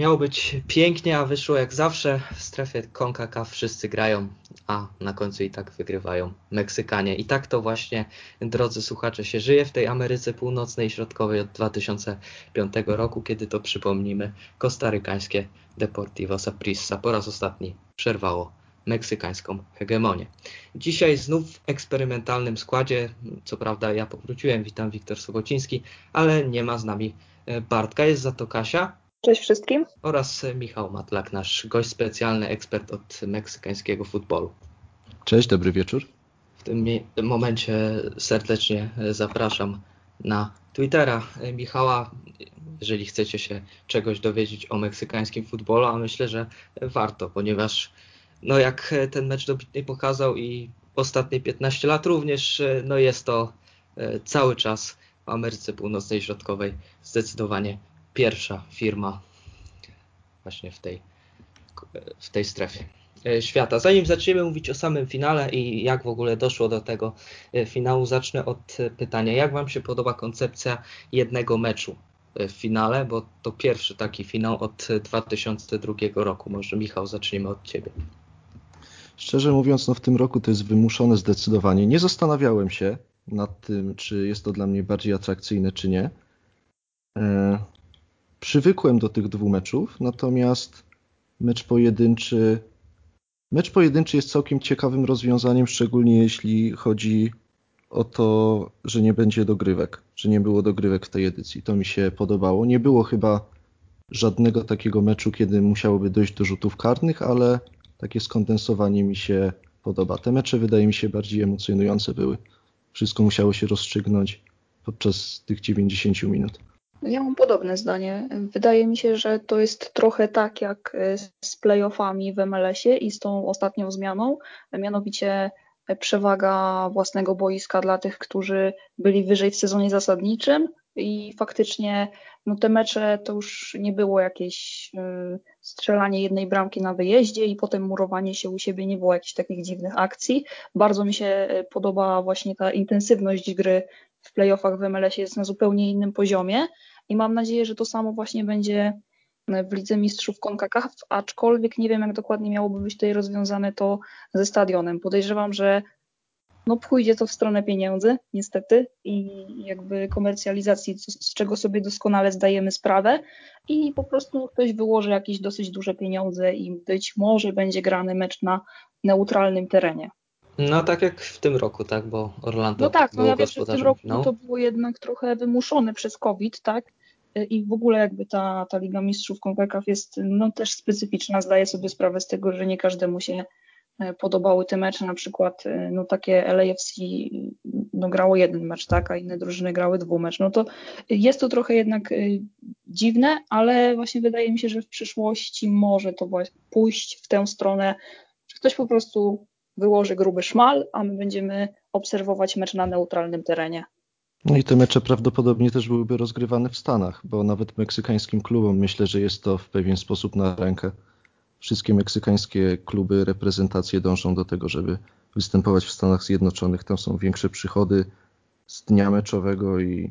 Miało być pięknie, a wyszło jak zawsze. W strefie CONCACAF wszyscy grają, a na końcu i tak wygrywają Meksykanie. I tak to właśnie, drodzy słuchacze, się żyje w tej Ameryce Północnej i Środkowej od 2005 roku, kiedy to przypomnimy, kostarykańskie Deportivo Saprissa po raz ostatni przerwało meksykańską hegemonię. Dzisiaj znów w eksperymentalnym składzie, co prawda ja powróciłem, witam Wiktor Sobociński, ale nie ma z nami Bartka, jest za to Kasia. Cześć wszystkim. Oraz Michał Matlak, nasz gość specjalny, ekspert od meksykańskiego futbolu. Cześć, dobry wieczór. W tym momencie serdecznie zapraszam na Twittera Michała, jeżeli chcecie się czegoś dowiedzieć o meksykańskim futbolu, a myślę, że warto, ponieważ no jak ten mecz dobitnie pokazał i ostatnie 15 lat również, no jest to e, cały czas w Ameryce Północnej i Środkowej zdecydowanie pierwsza firma właśnie w tej, w tej strefie e, świata. Zanim zaczniemy mówić o samym finale i jak w ogóle doszło do tego e, finału, zacznę od pytania, jak Wam się podoba koncepcja jednego meczu w finale, bo to pierwszy taki finał od 2002 roku. Może Michał, zaczniemy od Ciebie. Szczerze mówiąc, no w tym roku to jest wymuszone zdecydowanie. Nie zastanawiałem się nad tym, czy jest to dla mnie bardziej atrakcyjne, czy nie. Przywykłem do tych dwóch meczów, natomiast mecz pojedynczy, mecz pojedynczy jest całkiem ciekawym rozwiązaniem, szczególnie jeśli chodzi o to, że nie będzie dogrywek, że nie było dogrywek w tej edycji. To mi się podobało. Nie było chyba żadnego takiego meczu, kiedy musiałoby dojść do rzutów karnych, ale takie skondensowanie mi się podoba. Te mecze wydaje mi się bardziej emocjonujące były. Wszystko musiało się rozstrzygnąć podczas tych 90 minut. Ja mam podobne zdanie. Wydaje mi się, że to jest trochę tak jak z playoffami w MLS-ie i z tą ostatnią zmianą, mianowicie przewaga własnego boiska dla tych, którzy byli wyżej w sezonie zasadniczym i faktycznie no te mecze to już nie było jakieś y, strzelanie jednej bramki na wyjeździe i potem murowanie się u siebie, nie było jakichś takich dziwnych akcji. Bardzo mi się podoba właśnie ta intensywność gry w playoffach w MLS jest na zupełnie innym poziomie i mam nadzieję, że to samo właśnie będzie w Lidze Mistrzów CONCACAF, aczkolwiek nie wiem, jak dokładnie miałoby być tutaj rozwiązane to ze stadionem. Podejrzewam, że no pójdzie to w stronę pieniędzy, niestety, i jakby komercjalizacji, z czego sobie doskonale zdajemy sprawę, i po prostu ktoś wyłoży jakieś dosyć duże pieniądze i być może będzie grany mecz na neutralnym terenie. No tak jak w tym roku, tak, bo Orlando No tak, no ja wiem, że w tym roku no. to było jednak trochę wymuszone przez COVID, tak, i w ogóle jakby ta, ta Liga Mistrzów CONCACAF jest no, też specyficzna, zdaję sobie sprawę z tego, że nie każdemu się E, podobały te mecze, na przykład e, no takie LAFC no grało jeden mecz, tak, a inne drużyny grały dwumecz, no to jest to trochę jednak e, dziwne, ale właśnie wydaje mi się, że w przyszłości może to pójść w tę stronę, że ktoś po prostu wyłoży gruby szmal, a my będziemy obserwować mecz na neutralnym terenie. No i te mecze prawdopodobnie też byłyby rozgrywane w Stanach, bo nawet meksykańskim klubom myślę, że jest to w pewien sposób na rękę wszystkie meksykańskie kluby, reprezentacje dążą do tego, żeby występować w Stanach Zjednoczonych. Tam są większe przychody z dnia meczowego i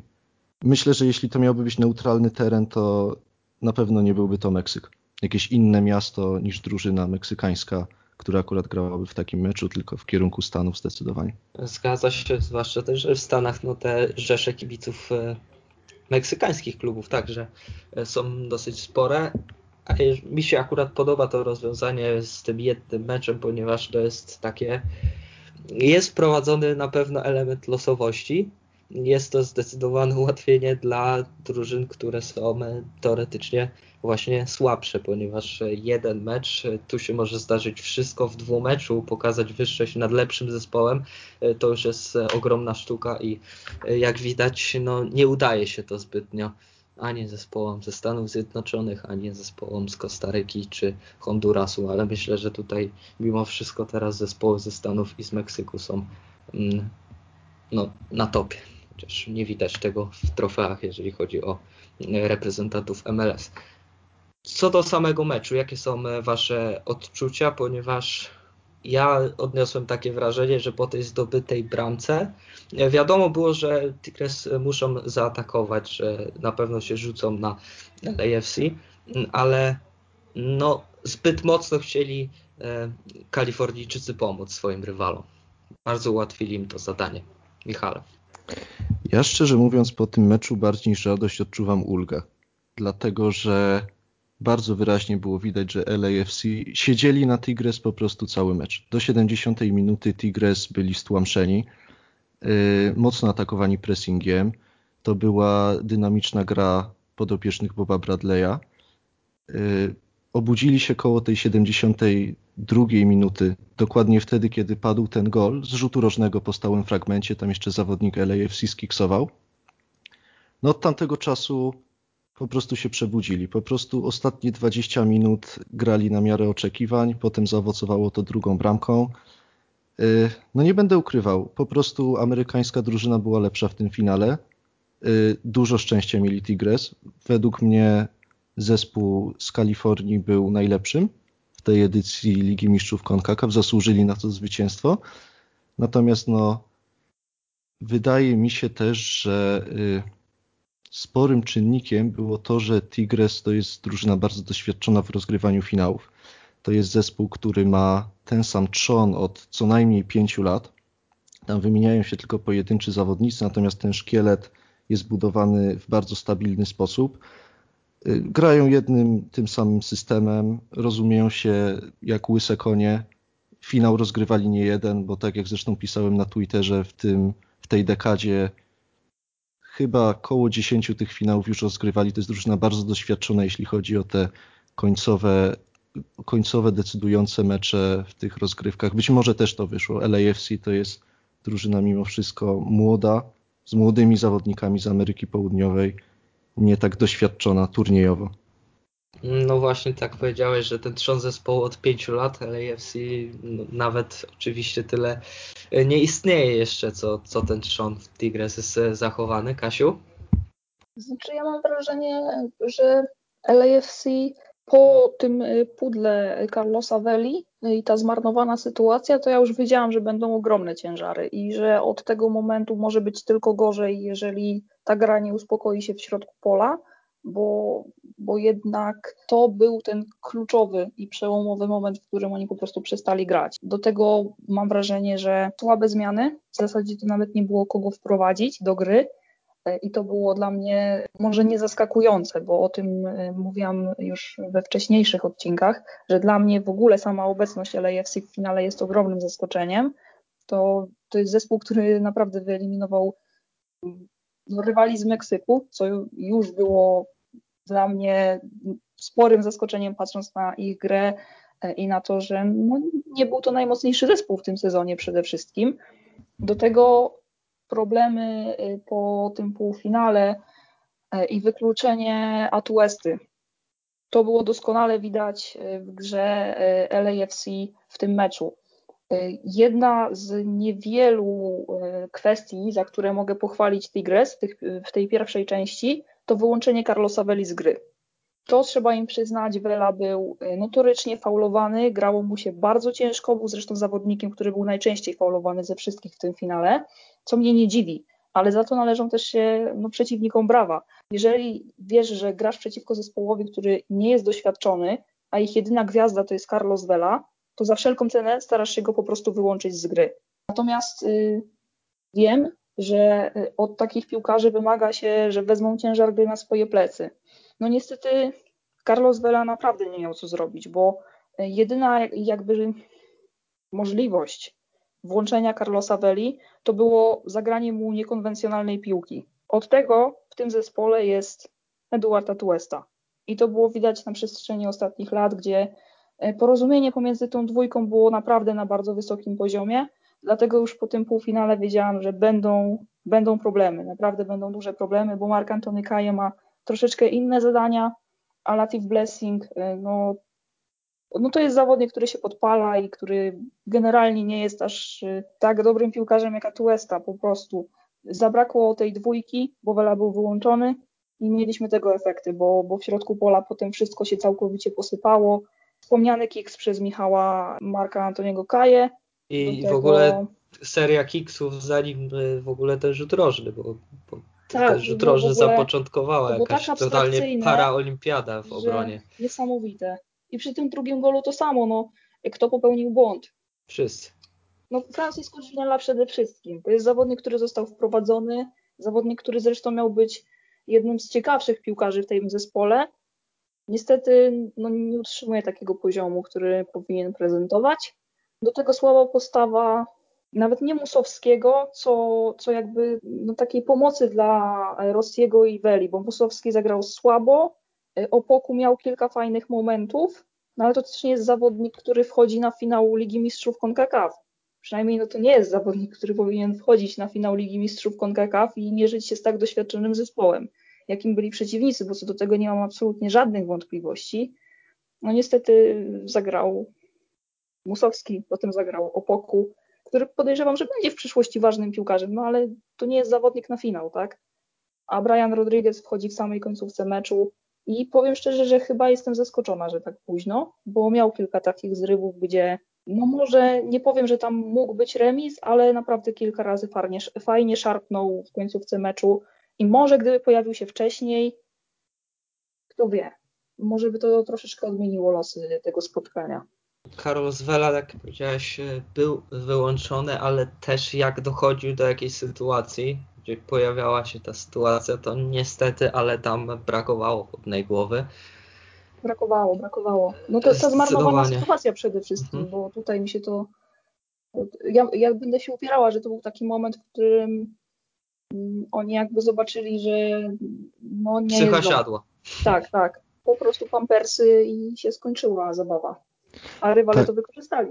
myślę, że jeśli to miałby być neutralny teren, to na pewno nie byłby to Meksyk. Jakieś inne miasto niż drużyna meksykańska, która akurat grałaby w takim meczu, tylko w kierunku Stanów zdecydowanie. Zgadza się, zwłaszcza też, że w Stanach no, te rzesze kibiców e, meksykańskich klubów także e, są dosyć spore mi się akurat podoba to rozwiązanie z tym jednym meczem, ponieważ to jest takie. Jest wprowadzony na pewno element losowości. Jest to zdecydowane ułatwienie dla drużyn, które są teoretycznie właśnie słabsze, ponieważ jeden mecz, tu się może zdarzyć wszystko w dwumeczu, pokazać wyższość nad lepszym zespołem, to już jest ogromna sztuka i jak widać, no nie udaje się to zbytnio ani zespołom ze Stanów Zjednoczonych, ani zespołom z Kostaryki czy Hondurasu, ale myślę, że tutaj mimo wszystko teraz zespoły ze Stanów i z Meksyku są mm, no, na topie. Chociaż nie widać tego w trofeach, jeżeli chodzi o mm, reprezentantów MLS. Co do samego meczu, jakie są e, Wasze odczucia, ponieważ ja odniosłem takie wrażenie, że po tej zdobytej bramce e, wiadomo było, że Tigres muszą zaatakować, że na pewno się rzucą na LAFC, ale no, zbyt mocno chcieli e, Kalifornijczycy pomóc swoim rywalom. Bardzo ułatwili im to zadanie. Michale. Ja szczerze mówiąc po tym meczu bardziej niż radość odczuwam ulgę. Dlatego, że bardzo wyraźnie było widać, że LAFC siedzieli na Tigres po prostu cały mecz. Do 70 minuty Tigres byli stłamszeni, yy, mocno atakowani pressingiem. To była dynamiczna gra podopiecznych Boba Bradley'a. Yy, obudzili się koło tej 72 minuty, dokładnie wtedy, kiedy padł ten gol z rzutu rożnego po stałym fragmencie, tam jeszcze zawodnik LAFC skiksował. No od tamtego czasu po prostu się przebudzili. Po prostu ostatnie 20 minut grali na miarę oczekiwań, potem zaowocowało to drugą bramką. Y, no nie będę ukrywał, po prostu amerykańska drużyna była lepsza w tym finale. Y, dużo szczęścia mieli Tigres. Według mnie zespół z Kalifornii był najlepszym w tej edycji Ligi Mistrzów CONCACAF. Zasłużyli na to zwycięstwo. Natomiast no, wydaje mi się też, że y, sporym czynnikiem było to, że Tigres to jest drużyna bardzo doświadczona w rozgrywaniu finałów. To jest zespół, który ma ten sam trzon od co najmniej pięciu lat. Tam wymieniają się tylko pojedynczy zawodnicy, natomiast ten szkielet jest budowany w bardzo stabilny sposób. Y, grają jednym tym samym systemem, rozumieją się jak łyse konie. Finał rozgrywali nie jeden, bo tak jak zresztą pisałem na Twitterze, w, tym, w tej dekadzie chyba koło 10 tych finałów już rozgrywali. To jest drużyna bardzo doświadczona, jeśli chodzi o te końcowe, końcowe decydujące mecze w tych rozgrywkach. Być może też to wyszło. LAFC to jest drużyna mimo wszystko młoda, z młodymi zawodnikami z Ameryki Południowej, nie tak doświadczona turniejowo. No właśnie tak powiedziałeś, że ten trzon zespołu od pięciu lat LAFC no, nawet oczywiście tyle e, nie istnieje jeszcze, co, co ten trzon w Tigres jest e, zachowany. Kasiu? Znaczy ja mam wrażenie, że LAFC po tym e, pudle Carlosa Veli i ta zmarnowana sytuacja, to ja już wiedziałam, że będą ogromne ciężary i że od tego momentu może być tylko gorzej, jeżeli ta gra nie uspokoi się w środku pola bo, bo jednak to był ten kluczowy i przełomowy moment, w którym oni po prostu przestali grać. Do tego mam wrażenie, że słabe zmiany, w zasadzie to nawet nie było kogo wprowadzić do gry. E, I to było dla mnie może nie zaskakujące, bo o tym e, mówiłam już we wcześniejszych odcinkach, że dla mnie w ogóle sama obecność LAFC w finale jest ogromnym zaskoczeniem. To, to jest zespół, który naprawdę wyeliminował rywali z Meksyku, co już było dla mnie sporym zaskoczeniem, patrząc na ich grę e, i na to, że no, nie był to najmocniejszy zespół w tym sezonie przede wszystkim. Do tego problemy e, po tym półfinale e, i wykluczenie Atuesty. To było doskonale widać w grze LAFC w tym meczu. Jedna z niewielu e, kwestii, za które mogę pochwalić Tigres w tej pierwszej części, to wyłączenie Carlosa Veli z gry. To trzeba im przyznać, Vela był e, notorycznie faulowany, grało mu się bardzo ciężko, był zresztą zawodnikiem, który był najczęściej faulowany ze wszystkich w tym finale, co mnie nie dziwi, ale za to należą też się no, przeciwnikom brawa. Jeżeli wiesz, że grasz przeciwko zespołowi, który nie jest doświadczony, a ich jedyna gwiazda to jest Carlos Vela, to za wszelką cenę starasz się go po prostu wyłączyć z gry. Natomiast y, wiem, że y, od takich piłkarzy wymaga się, że wezmą ciężar gry na swoje plecy. No niestety Carlos Vela naprawdę nie miał co zrobić, bo y, jedyna jakby możliwość włączenia Carlosa Veli to było zagranie mu niekonwencjonalnej piłki. Od tego w tym zespole jest Eduard Atuesta. I to było widać na przestrzeni ostatnich lat, gdzie porozumienie pomiędzy tą dwójką było naprawdę na bardzo wysokim poziomie, dlatego już po tym półfinale wiedziałam, że będą, będą problemy, naprawdę będą duże problemy, bo Mark Antony Kaje ma troszeczkę inne zadania, a Latif Blessing, e, no, no to jest zawodnik, który się podpala i który generalnie nie jest aż e, tak dobrym piłkarzem jak Atuesta, po prostu. Zabrakło tej dwójki, bo Wela był wyłączony i mieliśmy tego efekty, bo, bo w środku pola potem wszystko się całkowicie posypało, wspomniany kiks przez Michała Marka Antoniego Kaje. I tego... w ogóle seria kiksów zanim w ogóle ten rzut rożny, bo, bo Tak, rzut rożny zapoczątkowała jakaś tak totalnie paraolimpiada w obronie. Niesamowite. I przy tym drugim golu to samo, no, kto popełnił błąd? Wszyscy. No Francisco Ginella przede wszystkim. To jest zawodnik, który został wprowadzony, zawodnik, który zresztą miał być jednym z ciekawszych piłkarzy w tym zespole. Niestety no, nie utrzymuje takiego poziomu, który powinien prezentować. Do tego słaba postawa nawet nie Musowskiego, co, co jakby no, takiej pomocy dla Rossiego i Weli, bo Musowski zagrał słabo, Opoku miał kilka fajnych momentów, no ale to też nie jest zawodnik, który wchodzi na finał Ligi Mistrzów CONCACAF. Przynajmniej no to nie jest zawodnik, który powinien wchodzić na finał Ligi Mistrzów CONCACAF i mierzyć się z tak doświadczonym zespołem, jakim byli przeciwnicy, bo co do tego nie mam absolutnie żadnych wątpliwości. No niestety zagrał Musowski, potem zagrał Opoku, który podejrzewam, że będzie w przyszłości ważnym piłkarzem, no ale to nie jest zawodnik na finał, tak? A Brian Rodriguez wchodzi w samej końcówce meczu i powiem szczerze, że chyba jestem zaskoczona, że tak późno, bo miał kilka takich zrywów, gdzie no może nie powiem, że tam mógł być remis, ale naprawdę kilka razy fajnie, fajnie szarpnął w końcówce meczu i może gdyby pojawił się wcześniej, kto wie, może by to troszeczkę odmieniło losy tego spotkania. Karol Zwela, jak powiedziałeś, był wyłączony, ale też jak dochodził do jakiejś sytuacji, gdzie pojawiała się ta sytuacja, to niestety, ale tam brakowało chłodnej głowy. Brakowało, brakowało. No to ta zmarnowana sytuacja przede wszystkim, mhm. bo tutaj mi się to. Ja, ja będę się upierała, że to był taki moment, w którym oni jakby zobaczyli, że no nie Psycha jest siadła. Tak, tak. Po prostu pampersy i się skończyła zabawa. A rywale tak. to wykorzystali.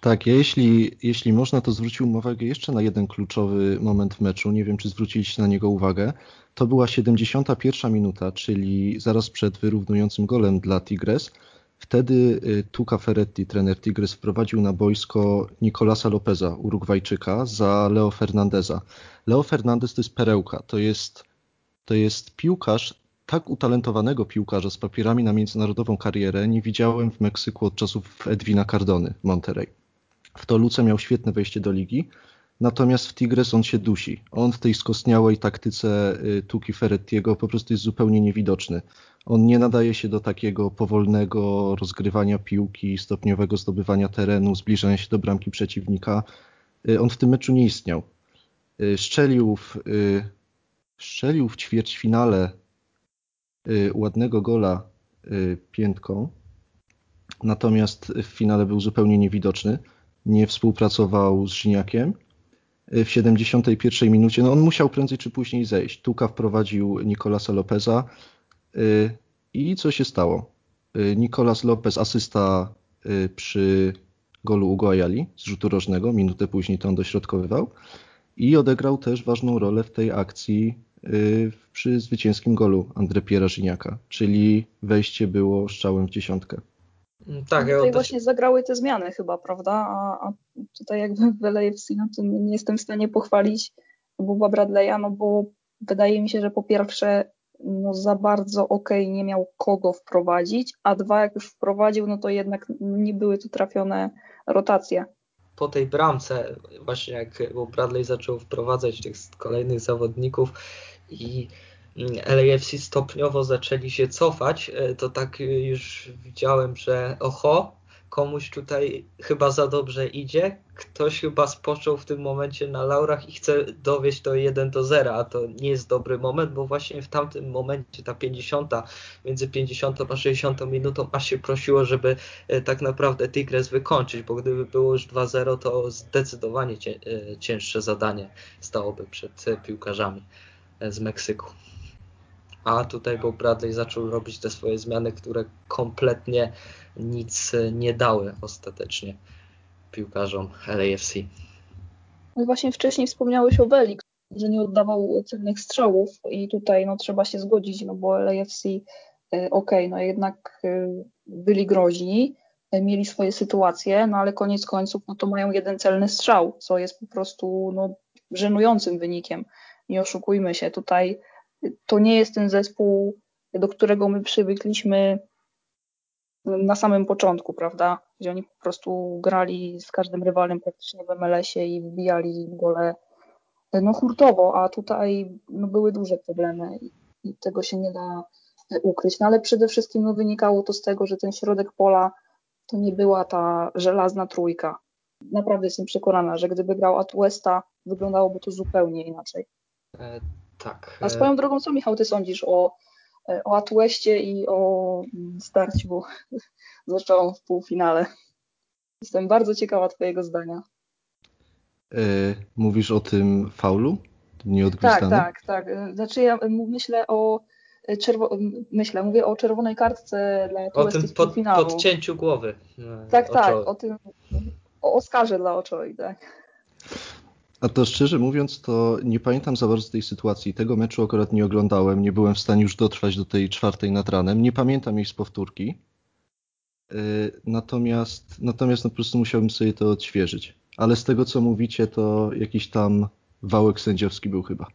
Tak, ja jeśli, jeśli można, to zwrócił uwagę jeszcze na jeden kluczowy moment w meczu. Nie wiem, czy zwróciliście na niego uwagę. To była 71 minuta, czyli zaraz przed wyrównującym golem dla Tigres. Wtedy y, Tuca Ferretti, trener Tigres, wprowadził na boisko Nicolasa Lopeza, Urugwajczyka, za Leo Fernandeza. Leo Fernandez to jest perełka, to jest, to jest piłkarz, tak utalentowanego piłkarza z papierami na międzynarodową karierę nie widziałem w Meksyku od czasów Edwina Cardony w Monterey. W Toluce miał świetne wejście do ligi, natomiast w Tigres on się dusi. On w tej skostniałej taktyce y, Tuki Ferrettiego po prostu jest zupełnie niewidoczny. On nie nadaje się do takiego powolnego rozgrywania piłki, stopniowego zdobywania terenu, zbliżania się do bramki przeciwnika. Y, on w tym meczu nie istniał. Y, szczelił w, szczelił w ćwierćfinale ładnego gola piętką, natomiast w finale był zupełnie niewidoczny nie współpracował z Żyniakiem. W 71 minucie, no on musiał prędzej czy później zejść. Tuka wprowadził Nicolasa Lopeza y, i co się stało? Y, Nicolas Lopez, asysta y, przy golu Ugo Ayali z rzutu rożnego, minutę później to on dośrodkowywał i odegrał też ważną rolę w tej akcji przy zwycięskim golu André Pierre Żyniaka, czyli wejście było strzałem w dziesiątkę. Mm, tak, no tutaj właśnie zagrały te zmiany chyba, prawda? A, a tutaj jakby w LAFC no to nie jestem w stanie pochwalić Boba Bradley'a, no bo wydaje mi się, że po pierwsze no za bardzo ok, nie miał kogo wprowadzić, a dwa jak już wprowadził, no to jednak nie były tu trafione rotacje. Po tej bramce, właśnie jak Bradley zaczął wprowadzać tych kolejnych zawodników i LAFC stopniowo zaczęli się cofać, e, to tak już widziałem, że oho, komuś tutaj chyba za dobrze idzie, ktoś chyba spoczął w tym momencie na laurach i chce dowieść to 1 do 0, a to nie jest dobry moment, bo właśnie w tamtym momencie ta 50, między 50 a 60 minutą aż się prosiło, żeby e, tak naprawdę Tigres wykończyć, bo gdyby było już 2-0, to zdecydowanie e, cięższe zadanie stałoby przed piłkarzami z Meksyku a tutaj Bob Bradley zaczął robić te swoje zmiany, które kompletnie nic nie dały ostatecznie piłkarzom LAFC. No właśnie wcześniej wspomniałeś o Weli, że nie oddawał celnych strzałów i tutaj no, trzeba się zgodzić, no bo LAFC okej, okay, no jednak y, byli groźni, mieli swoje sytuacje, no ale koniec końców no to mają jeden celny strzał, co jest po prostu no, żenującym wynikiem. Nie oszukujmy się, tutaj to nie jest ten zespół, do którego my przywykliśmy na samym początku, prawda? Gdzie oni po prostu grali z każdym rywalem praktycznie w MLS-ie i wbijali gole no, hurtowo, a tutaj no, były duże problemy i, tego się nie da ukryć. No ale przede wszystkim no, wynikało to z tego, że ten środek pola to nie była ta żelazna trójka. Naprawdę jestem przekonana, że gdyby grał Atuesta, wyglądałoby to zupełnie inaczej. E, tak. A swoją drogą, co Michał, ty sądzisz o, e, o Atueście i o starciu z Oczą w półfinale? Jestem bardzo ciekawa twojego zdania. E, mówisz o tym faulu? Tak, tak, tak. Znaczy ja myślę o czerwo- myślę, mówię o czerwonej kartce dla O tym pod, podcięciu głowy. Tak, tak, o tym, o Oscarze dla Oczoi, tak. A to szczerze mówiąc, to nie pamiętam za bardzo tej sytuacji. Tego meczu akurat nie oglądałem, nie byłem w stanie już dotrwać do tej czwartej nad ranem. Nie pamiętam jej z powtórki. Yy, natomiast, natomiast no po prostu musiałbym sobie to odświeżyć. Ale z tego co mówicie, to jakiś tam wałek sędziowski był chyba.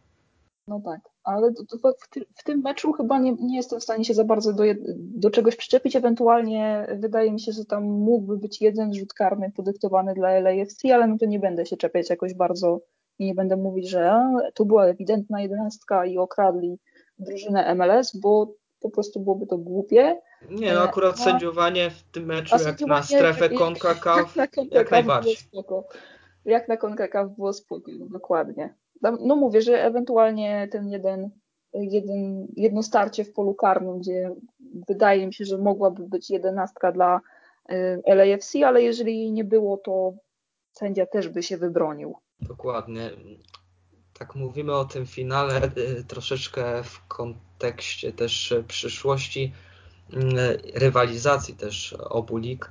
No tak, ale w, ty, w tym meczu chyba nie, nie, jestem w stanie się za bardzo do, do, czegoś przyczepić. Ewentualnie wydaje mi się, że tam mógłby być jeden rzut karny podyktowany dla LAFC, ale no to nie będę się czepiać jakoś bardzo i nie będę mówić, że a, tu była ewidentna jedenastka i okradli drużynę MLS, bo po prostu byłoby to głupie. Nie, no akurat a, sędziowanie w tym meczu jak na strefę CONCACAF jak, jak, jak najbardziej. Jak na CONCACAF było spoko, dokładnie. No mówię, że ewentualnie ten jeden, jeden, jedno starcie w polu karnym, gdzie wydaje mi się, że mogłaby być jedenastka dla y, LAFC, ale jeżeli jej nie było, to sędzia też by się wybronił. Dokładnie. Tak mówimy o tym finale y, troszeczkę w kontekście też przyszłości y, rywalizacji też obu lig.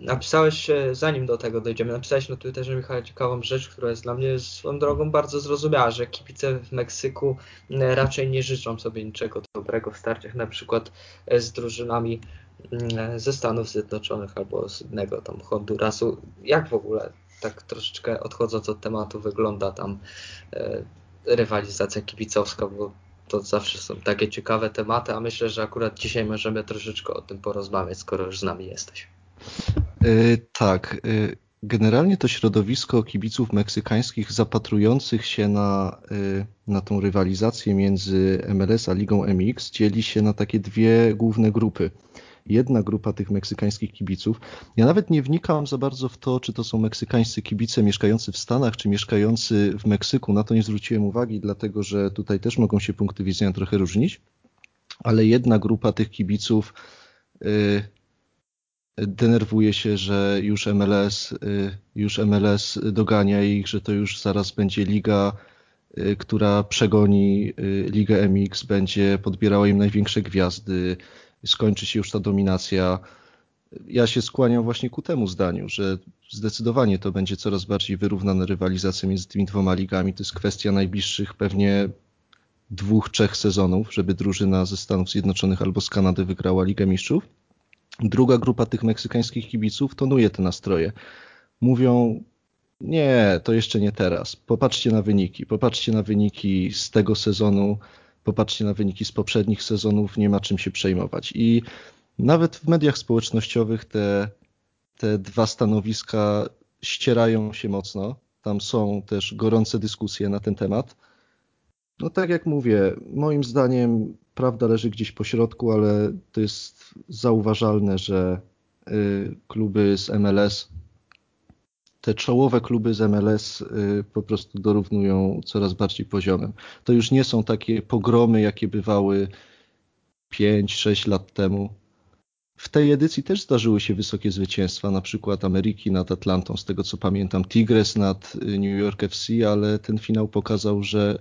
Mm, Napisałeś, zanim do tego dojdziemy, napisałeś na Twitterze Michał ciekawą rzecz, która jest dla mnie swoją drogą bardzo zrozumiała, że kibice w Meksyku e, raczej nie życzą sobie niczego dobrego w starciach, na przykład e, z drużynami mm, ze Stanów Zjednoczonych albo z innego tam Hondurasu. Jak w ogóle, tak troszeczkę odchodząc od tematu, wygląda tam e, rywalizacja kibicowska, bo to zawsze są takie ciekawe tematy, a myślę, że akurat dzisiaj możemy troszeczkę o tym porozmawiać, skoro już z nami jesteś. E, tak. E, generalnie to środowisko kibiców meksykańskich zapatrujących się na, e, na tą rywalizację między MLS a Ligą MX dzieli się na takie dwie główne grupy. Jedna grupa tych meksykańskich kibiców, ja nawet nie wnikam za bardzo w to, czy to są meksykańscy kibice mieszkający w Stanach, czy mieszkający w Meksyku. Na to nie zwróciłem uwagi, dlatego że tutaj też mogą się punkty widzenia trochę różnić. Ale jedna grupa tych kibiców denerwuje się, że już MLS, y, już MLS dogania ich, że to już zaraz będzie liga, y, która przegoni y, Ligę MX, będzie podbierała im największe gwiazdy, skończy się już ta dominacja. Ja się skłaniam właśnie ku temu zdaniu, że zdecydowanie to będzie coraz bardziej wyrównana rywalizacja między tymi dwoma ligami. To jest kwestia najbliższych pewnie dwóch, trzech sezonów, żeby drużyna ze Stanów Zjednoczonych albo z Kanady wygrała Ligę Mistrzów. Druga grupa tych meksykańskich kibiców tonuje te nastroje. Mówią, nie, to jeszcze nie teraz. Popatrzcie na wyniki. Popatrzcie na wyniki z tego sezonu. Popatrzcie na wyniki z poprzednich sezonów. Nie ma czym się przejmować. I nawet w mediach społecznościowych te, te dwa stanowiska ścierają się mocno. Tam są też gorące dyskusje na ten temat. No tak jak mówię, moim zdaniem prawda leży gdzieś po środku, ale to jest zauważalne, że y, kluby z MLS, te czołowe kluby z MLS y, po prostu dorównują coraz bardziej poziomem. To już nie są takie pogromy, jakie bywały 5-6 lat temu. W tej edycji też zdarzyły się wysokie zwycięstwa, na przykład Ameryki nad Atlantą, z tego co pamiętam, Tigres nad y, New York FC, ale ten finał pokazał, że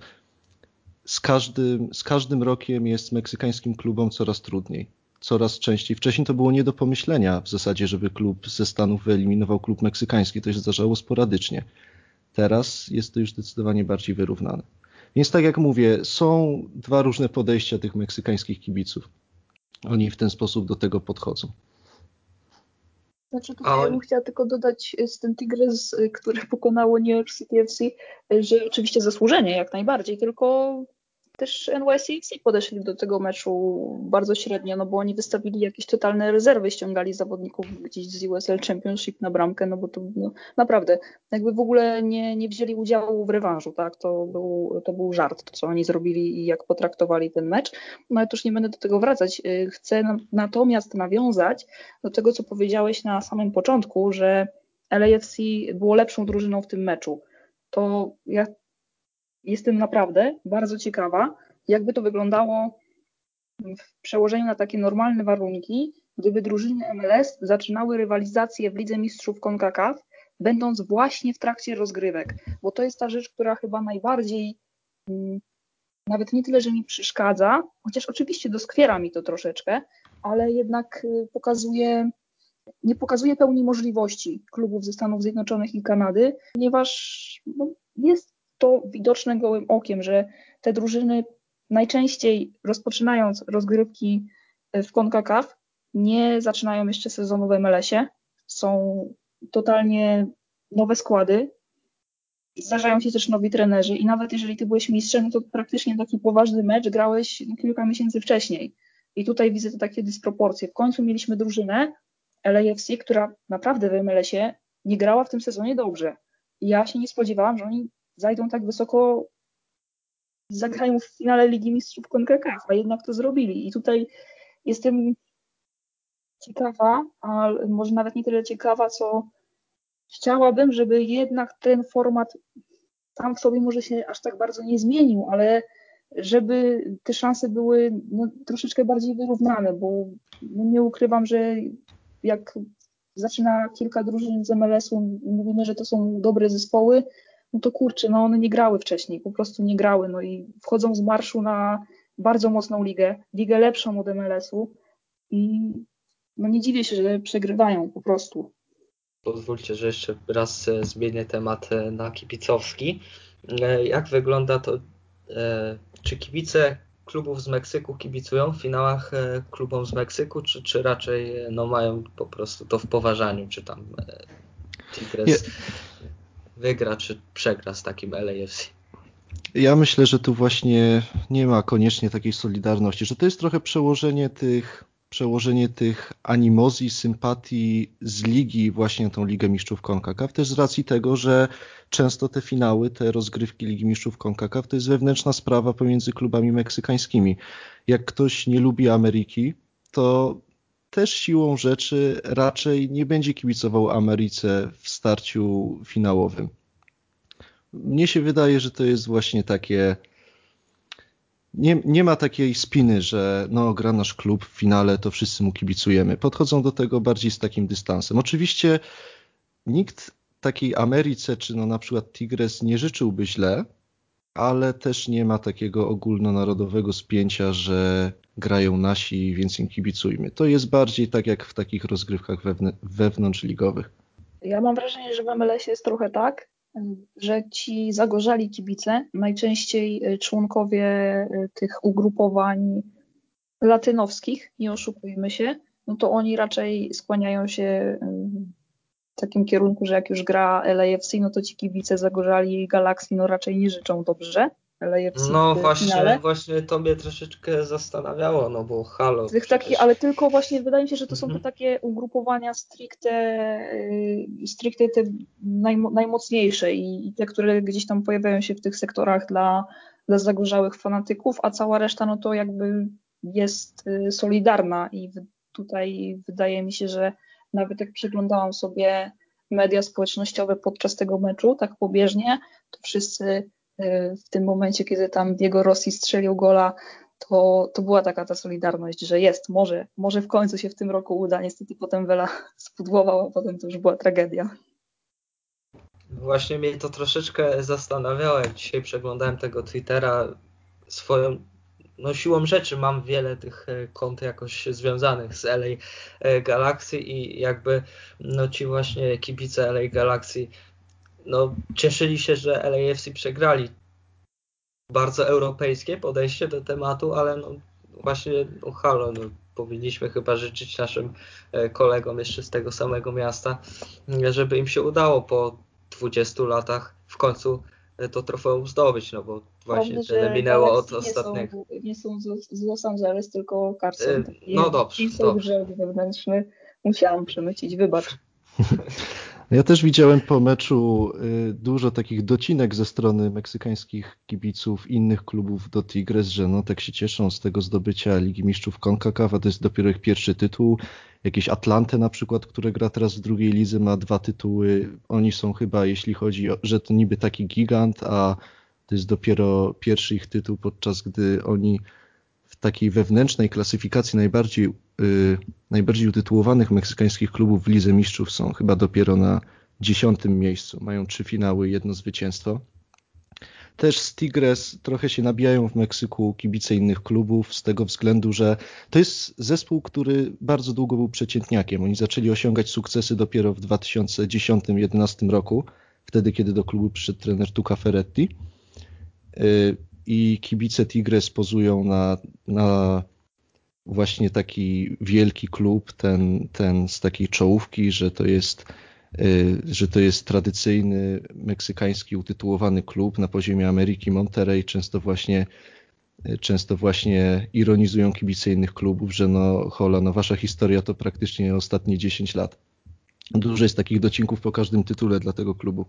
z każdym, z każdym rokiem jest meksykańskim klubom coraz trudniej. Coraz częściej. Wcześniej to było nie do pomyślenia w zasadzie, żeby klub ze Stanów wyeliminował klub meksykański. To się zdarzało sporadycznie. Teraz jest to już zdecydowanie bardziej wyrównane. Więc tak jak mówię, są dwa różne podejścia tych meksykańskich kibiców. Oni w ten sposób do tego podchodzą. Znaczy tutaj ja bym chciała tylko dodać z ten Tigres, które pokonało New York City FC, że oczywiście zasłużenie jak najbardziej, tylko też NYCFC podeszli do tego meczu bardzo średnio, no bo oni wystawili jakieś totalne rezerwy, ściągali zawodników gdzieś z USL Championship na bramkę, no bo to no, naprawdę jakby w ogóle nie, nie wzięli udziału w rewanżu, tak, to był, to był żart, to co oni zrobili i jak potraktowali ten mecz, no ale już nie będę do tego wracać, y, chcę natomiast nawiązać do tego, co powiedziałeś na samym początku, że LAFC było lepszą drużyną w tym meczu. To ja jestem naprawdę bardzo ciekawa, jakby to wyglądało w przełożeniu na takie normalne warunki, gdyby drużyny MLS zaczynały rywalizację w Lidze Mistrzów CONCACAF, będąc właśnie w trakcie rozgrywek, bo to jest ta rzecz, która chyba najbardziej mm, nawet nie tyle, że mi przeszkadza, chociaż oczywiście doskwiera mi to troszeczkę, ale jednak y, pokazuje, nie pokazuje pełni możliwości klubów ze Stanów Zjednoczonych i Kanady, ponieważ no, jest to widoczne gołym okiem, że te drużyny najczęściej rozpoczynając rozgrywki w CONCACAF nie zaczynają jeszcze sezonu w MLS-ie. Są totalnie nowe składy. Zdarzają się też nowi trenerzy i nawet jeżeli ty byłeś mistrzem, to praktycznie taki poważny mecz grałeś kilka miesięcy wcześniej. I tutaj widzę te takie dysproporcje. W końcu mieliśmy drużynę LAFC, która naprawdę w MLS-ie nie grała w tym sezonie dobrze. I ja się nie spodziewałam, że oni zajdą tak wysoko, zagrają w finale Ligi Mistrzów CONCACAF, a jednak to zrobili. I tutaj jestem ciekawa, a może nawet nie tyle ciekawa, co chciałabym, żeby jednak ten format tam w sobie może się aż tak bardzo nie zmienił, ale żeby te szanse były no, troszeczkę bardziej wyrównane, bo no, nie ukrywam, że jak zaczyna kilka drużyn z MLS-u, mówimy, że to są dobre zespoły, no to kurczę, no one nie grały wcześniej, po prostu nie grały, no i wchodzą z marszu na bardzo mocną ligę, ligę lepszą od MLS-u i no nie dziwię się, że przegrywają po prostu. Pozwólcie, że jeszcze raz e, zmienię temat e, na kibicowski. E, jak wygląda to, czy kibice klubów z Meksyku kibicują w finałach klubom z Meksyku, czy, czy raczej no, mają po prostu to w poważaniu, czy tam Tigres wygra czy przegra z takim LAFC. Ja myślę, że tu właśnie nie ma koniecznie takiej solidarności, że to jest trochę przełożenie tych, przełożenie tych animozji, sympatii z ligi właśnie na tą Ligę Mistrzów CONCACAF, też z racji tego, że często te finały, te rozgrywki Ligi Mistrzów CONCACAF to jest wewnętrzna sprawa pomiędzy klubami meksykańskimi. Jak ktoś nie lubi Ameryki, to też siłą rzeczy raczej nie będzie kibicował Ameryce w starciu finałowym. Mnie się wydaje, że to jest właśnie takie. Nie, nie ma takiej spiny, że no, gra nasz klub w finale, to wszyscy mu kibicujemy. Podchodzą do tego bardziej z takim dystansem. Oczywiście nikt takiej Ameryce, czy no na przykład Tigres nie życzyłby źle, ale też nie ma takiego ogólnonarodowego spięcia, że grają nasi, więc im kibicujmy. To jest bardziej tak jak w takich rozgrywkach wewnątrzligowych. Ja mam wrażenie, że w MLS jest trochę tak, że ci zagorzali kibice, najczęściej y, członkowie y, tych ugrupowań latynowskich, nie oszukujmy się, no to oni raczej skłaniają się takim kierunku, że jak już gra LAFC, no to ci kibice zagorzali Galaxy no raczej nie życzą dobrze. LAFC no właśnie, finale. właśnie to mnie troszeczkę zastanawiało, no bo halo. Tych taki, ale tylko właśnie wydaje mi się, że to są te mhm. takie ugrupowania stricte, yy, stricte te najmo, najmocniejsze i, i, te, które gdzieś tam pojawiają się w tych sektorach dla, dla zagorzałych fanatyków, a cała reszta no to jakby jest yy, solidarna i tutaj wydaje mi się, że nawet jak przeglądałam sobie media społecznościowe podczas tego meczu, tak pobieżnie, to wszyscy y, w tym momencie, kiedy tam Diego Rossi strzelił gola, to, to była taka ta solidarność, że jest, może, może w końcu się w tym roku uda. Niestety potem Wela spudłował, a potem to już była tragedia. Właśnie mnie to troszeczkę zastanawiało, jak dzisiaj przeglądałem tego Twittera. Swoją no siłą rzeczy mam wiele tych e, kont jakoś związanych z LA e, Galaxy i jakby no ci właśnie kibice LA Galaxy no cieszyli się, że LAFC przegrali. Bardzo europejskie podejście do tematu, ale no właśnie no halo, no powinniśmy chyba życzyć naszym e, kolegom jeszcze z tego samego miasta, żeby im się udało po 20 latach w końcu to trofeum zdobyć, no bo właśnie Prawda, tyle minęło od ostatniego. Nie są, nie są z, Los Angeles, tylko Carson. E, Taki no dobrze, jest dobrze. wewnętrzny. Musiałam przemycić, wybacz. Ja też widziałem po meczu y, dużo takich docinek ze strony meksykańskich kibiców innych klubów do Tigres, że no tak się cieszą z tego zdobycia Ligi Mistrzów CONCACAF, a to jest dopiero ich pierwszy tytuł. Jakieś Atlante na przykład, które gra teraz w drugiej lidze, ma dwa tytuły. Oni są chyba, jeśli chodzi o, że to niby taki gigant, a to jest dopiero pierwszy ich tytuł, podczas gdy oni w takiej wewnętrznej klasyfikacji najbardziej, y, najbardziej utytułowanych meksykańskich klubów w Lidze Mistrzów są chyba dopiero na dziesiątym miejscu. Mają trzy finały, jedno zwycięstwo. Też z Tigres trochę się nabijają w Meksyku kibice innych klubów z tego względu, że to jest zespół, który bardzo długo był przeciętniakiem. Oni zaczęli osiągać sukcesy dopiero w 2010-2011 roku, wtedy kiedy do klubu przyszedł trener Tuca Ferretti. Y, I kibice Tigres pozują na, na właśnie taki wielki klub, ten, ten z takiej czołówki, że to jest y, że to jest tradycyjny meksykański utytułowany klub na poziomie Ameryki Monterey, często właśnie często właśnie ironizują kibice innych klubów, że no hola, no wasza historia to praktycznie ostatnie 10 lat. Dużo jest takich docinków po każdym tytule dla tego klubu.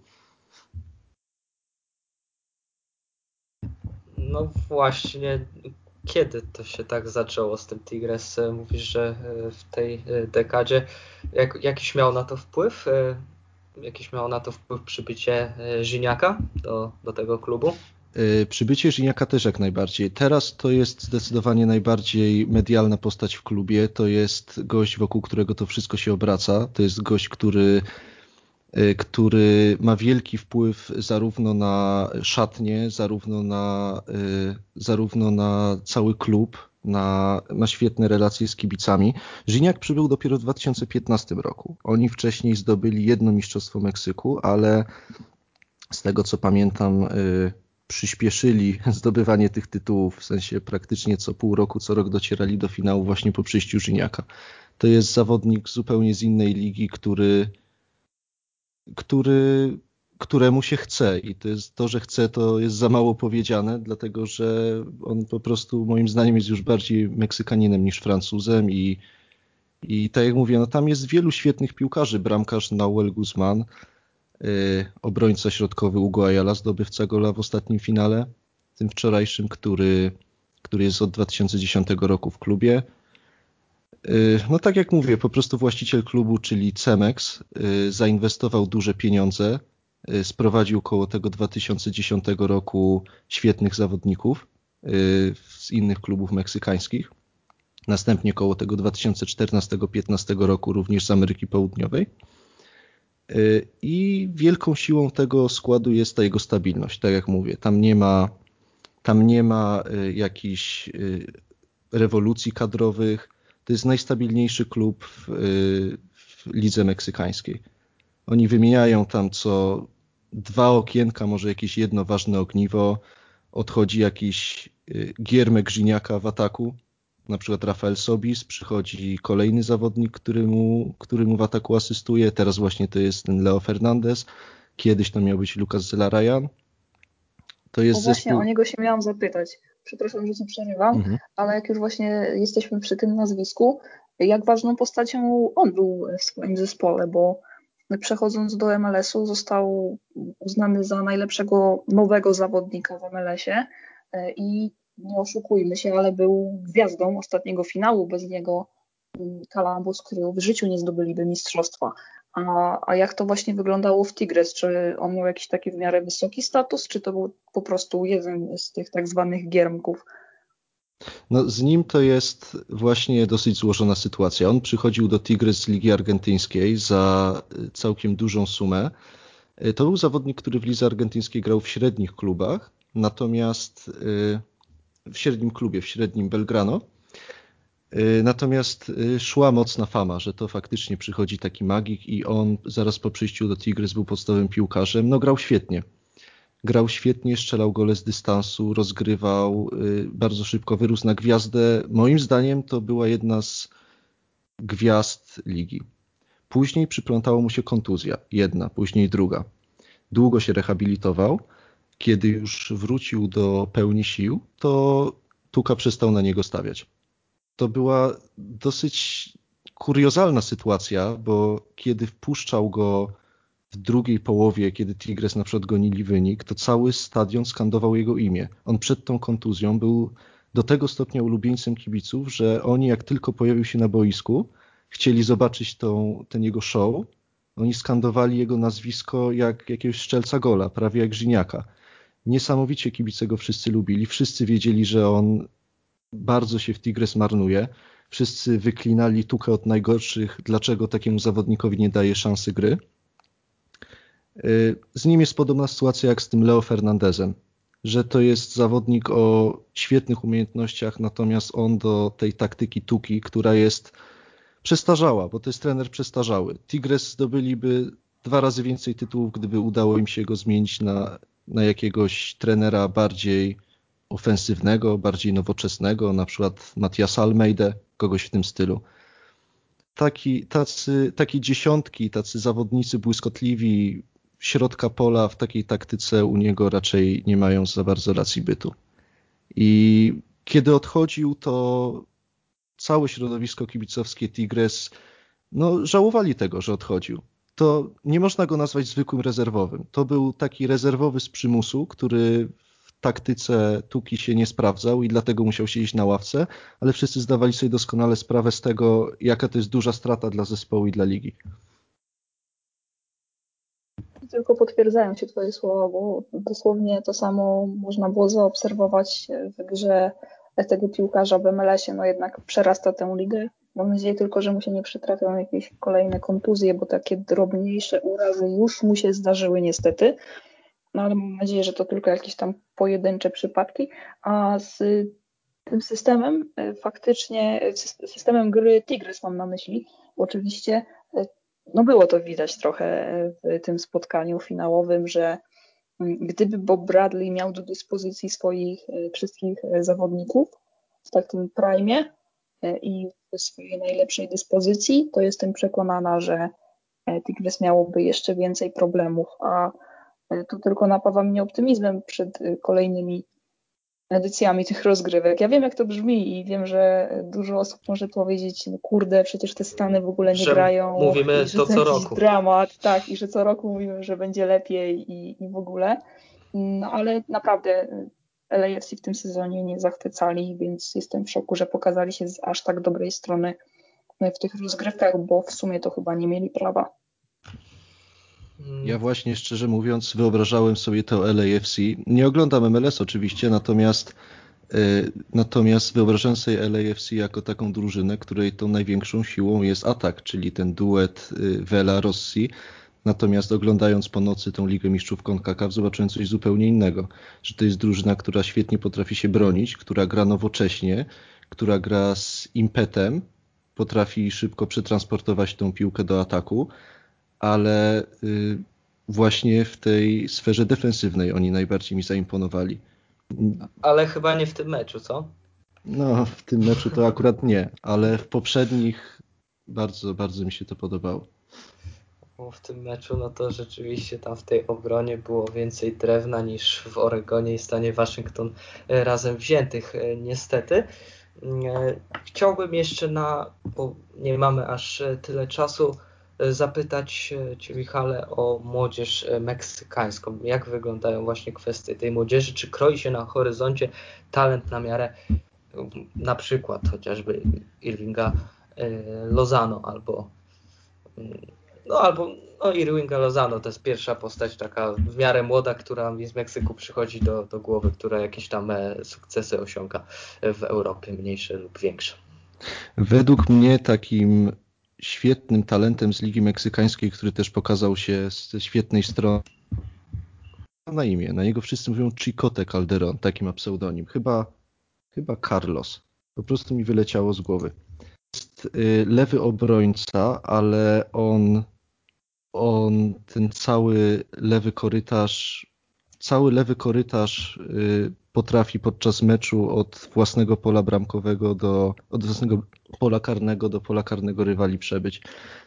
No właśnie, kiedy to się tak zaczęło z tym Tigres? Mówisz, że e, w tej e, dekadzie jak, jakiś miał na to wpływ? e, Jakiś miał na to wpływ przybycie Żiniaka do, do tego klubu? Przybycie Żyniaka też jak najbardziej. Teraz to jest zdecydowanie najbardziej medialna postać w klubie. To jest gość, wokół którego to wszystko się obraca. To jest gość, który, który ma wielki wpływ zarówno na szatnię, zarówno na, y, zarówno na cały klub, na, ma świetne relacje z kibicami. Żyniak przybył dopiero w 2015 roku. Oni wcześniej zdobyli jedno mistrzostwo Meksyku, ale z tego co pamiętam, y, przyspieszyli zdobywanie tych tytułów, w sensie praktycznie co pół roku, co rok docierali do finału właśnie po przyjściu Żyniaka. To jest zawodnik zupełnie z innej ligi, który, który, któremu się chce. I to jest to, że chce, to jest za mało powiedziane, dlatego że on po prostu moim zdaniem jest już bardziej Meksykaninem niż Francuzem. I, i tak jak mówię, no tam jest wielu świetnych piłkarzy, bramkarz Nahuel Guzman, y, obrońca środkowy Hugo Ayala, zdobywca gola w ostatnim finale, tym wczorajszym, który, który jest od 2010 roku w klubie. Y, No tak jak mówię, po prostu właściciel klubu, czyli Cemex, y, zainwestował duże pieniądze, y, sprowadził koło tego 2010 roku świetnych zawodników z innych klubów meksykańskich. Następnie koło tego 2014-15 roku również z Ameryki Południowej. I wielką siłą tego składu jest ta jego stabilność. Tak jak mówię, tam nie ma, tam nie ma jakichś rewolucji kadrowych. To jest najstabilniejszy klub w, w lidze meksykańskiej. Oni wymieniają tam co dwa okienka, może jakieś jedno ważne ogniwo. Odchodzi jakiś y, giermek Żyniaka w ataku, na przykład Rafael Sobis, przychodzi kolejny zawodnik, który mu, który mu w ataku asystuje. Teraz właśnie to jest ten Leo Fernandez. Kiedyś to miał być Lucas Zelarayan. To jest właśnie zespół... o niego się miałam zapytać. Przepraszam, że ci przerywam, Mhm. ale jak już właśnie jesteśmy przy tym nazwisku, jak ważną postacią on był w swoim zespole, bo przechodząc do MLS-u został uznany za najlepszego nowego zawodnika w MLS-ie e, i nie oszukujmy się, ale był gwiazdą ostatniego finału. Bez niego mm, Columbus Crew w życiu nie zdobyliby mistrzostwa. A, a jak to właśnie wyglądało w Tigres? Czy on miał jakiś taki w miarę wysoki status, czy to był po prostu jeden z tych tak zwanych giermków? No, z nim to jest właśnie dosyć złożona sytuacja. On przychodził do Tigres z Ligi Argentyńskiej za y, całkiem dużą sumę. Y, To był zawodnik, który w lidze argentyńskiej grał w średnich klubach, natomiast y, w średnim klubie, w średnim Belgrano. Y, Natomiast y, szła mocna fama, że to faktycznie przychodzi taki magik i on zaraz po przyjściu do Tigres był podstawowym piłkarzem. No grał świetnie. Grał świetnie, strzelał gole z dystansu, rozgrywał, y, bardzo szybko wyrósł na gwiazdę. Moim zdaniem to była jedna z gwiazd ligi. Później przyplątała mu się kontuzja, jedna, później druga. Długo się rehabilitował kiedy już wrócił do pełni sił, to Tuka przestał na niego stawiać. To była dosyć kuriozalna sytuacja, bo kiedy wpuszczał go w drugiej połowie, kiedy Tigres na przykład gonili wynik, to cały stadion skandował jego imię. On przed tą kontuzją był do tego stopnia ulubieńcem kibiców, że oni jak tylko pojawił się na boisku, chcieli zobaczyć tą, ten jego show, oni skandowali jego nazwisko jak jakiegoś szczelca gola, prawie jak Żyniaka. Niesamowicie kibice go wszyscy lubili, wszyscy wiedzieli, że on bardzo się w Tigres marnuje. Wszyscy wyklinali Tukę od najgorszych, dlaczego takiemu zawodnikowi nie daje szansy gry. Y, z nim jest podobna sytuacja jak z tym Leo Fernandezem, że to jest zawodnik o świetnych umiejętnościach, natomiast on do tej taktyki Tuki, która jest przestarzała, bo to jest trener przestarzały. Tigres zdobyliby dwa razy więcej tytułów, gdyby udało im się go zmienić na, na jakiegoś trenera bardziej ofensywnego, bardziej nowoczesnego, na przykład Matias Almeida, kogoś w tym stylu. Taki, tacy, takie dziesiątki, tacy zawodnicy błyskotliwi, środka pola w takiej taktyce u niego raczej nie mają za bardzo racji bytu. I kiedy odchodził, to całe środowisko kibicowskie Tigres no, żałowali tego, że odchodził. To nie można go nazwać zwykłym rezerwowym. To był taki rezerwowy z przymusu, który taktyce Tuki się nie sprawdzał i dlatego musiał siedzieć na ławce, ale wszyscy zdawali sobie doskonale sprawę z tego, jaka to jest duża strata dla zespołu i dla ligi tylko potwierdzają się Twoje słowa, bo dosłownie to samo można było zaobserwować w grze tego piłkarza w MLS-ie, no jednak przerasta tę ligę. Mam nadzieję tylko, że mu się nie przytrafią jakieś kolejne kontuzje, bo takie drobniejsze urazy już mu się zdarzyły niestety. No ale mam nadzieję, że to tylko jakieś tam pojedyncze przypadki. A z tym systemem, e, faktycznie systemem gry Tigres mam na myśli, oczywiście e, no było to widać trochę w tym spotkaniu finałowym, że gdyby Bob Bradley miał do dyspozycji swoich e, wszystkich e, zawodników w takim prime e, i w swojej najlepszej dyspozycji, to jestem przekonana, że Tigres miałoby jeszcze więcej problemów, a to tylko napawa mnie optymizmem przed kolejnymi edycjami tych rozgrywek. Ja wiem, jak to brzmi i wiem, że dużo osób może powiedzieć, no kurde, przecież te Stany w ogóle nie że grają. Mówimy że to co roku. dramat, tak, i że co roku mówimy, że będzie lepiej i, i w ogóle. No ale naprawdę LAFC w tym sezonie nie zachwycali, więc jestem w szoku, że pokazali się z aż tak dobrej strony w tych rozgrywkach, bo w sumie to chyba nie mieli prawa. Mm. Ja właśnie szczerze mówiąc wyobrażałem sobie to LAFC. Nie oglądam MLS oczywiście, natomiast y, natomiast wyobrażałem sobie LAFC jako taką drużynę, której tą największą siłą jest atak, czyli ten duet y, Vela Rossi. Natomiast oglądając po nocy tą Ligę Mistrzów CONCACAF zobaczyłem coś zupełnie innego, że to jest drużyna, która świetnie potrafi się bronić, która gra nowocześnie, która gra z impetem, potrafi szybko przetransportować tą piłkę do ataku, ale y, właśnie w tej sferze defensywnej oni najbardziej mi zaimponowali. Ale chyba nie w tym meczu, co? No, w tym meczu to akurat nie, ale w poprzednich bardzo, bardzo mi się to podobało. W tym meczu, no to rzeczywiście tam w tej obronie było więcej drewna niż w Oregonie i stanie Waszyngton e, razem wziętych, e, niestety. E, chciałbym jeszcze na, bo nie mamy aż tyle czasu, zapytać Cię, Michale, o młodzież e, meksykańską. Jak wyglądają właśnie kwestie tej młodzieży? Czy kroi się na horyzoncie talent na miarę na przykład chociażby Irvinga e, Lozano albo mm, no albo no Irvinga Lozano to jest pierwsza postać taka w miarę młoda, która mi z Meksyku przychodzi do, do głowy, która jakieś tam e, sukcesy osiąga w Europie, mniejsze lub większe. Według mnie takim świetnym talentem z Ligi Meksykańskiej, który też pokazał się ze świetnej strony. Na imię, na niego wszyscy mówią Chicote Calderon, taki ma pseudonim. Chyba, chyba Carlos. Po prostu mi wyleciało z głowy. Jest y, lewy obrońca, ale on, on ten cały lewy korytarz cały lewy korytarz y, potrafi podczas meczu od własnego pola bramkowego do od własnego pola karnego do pola karnego rywali przebyć.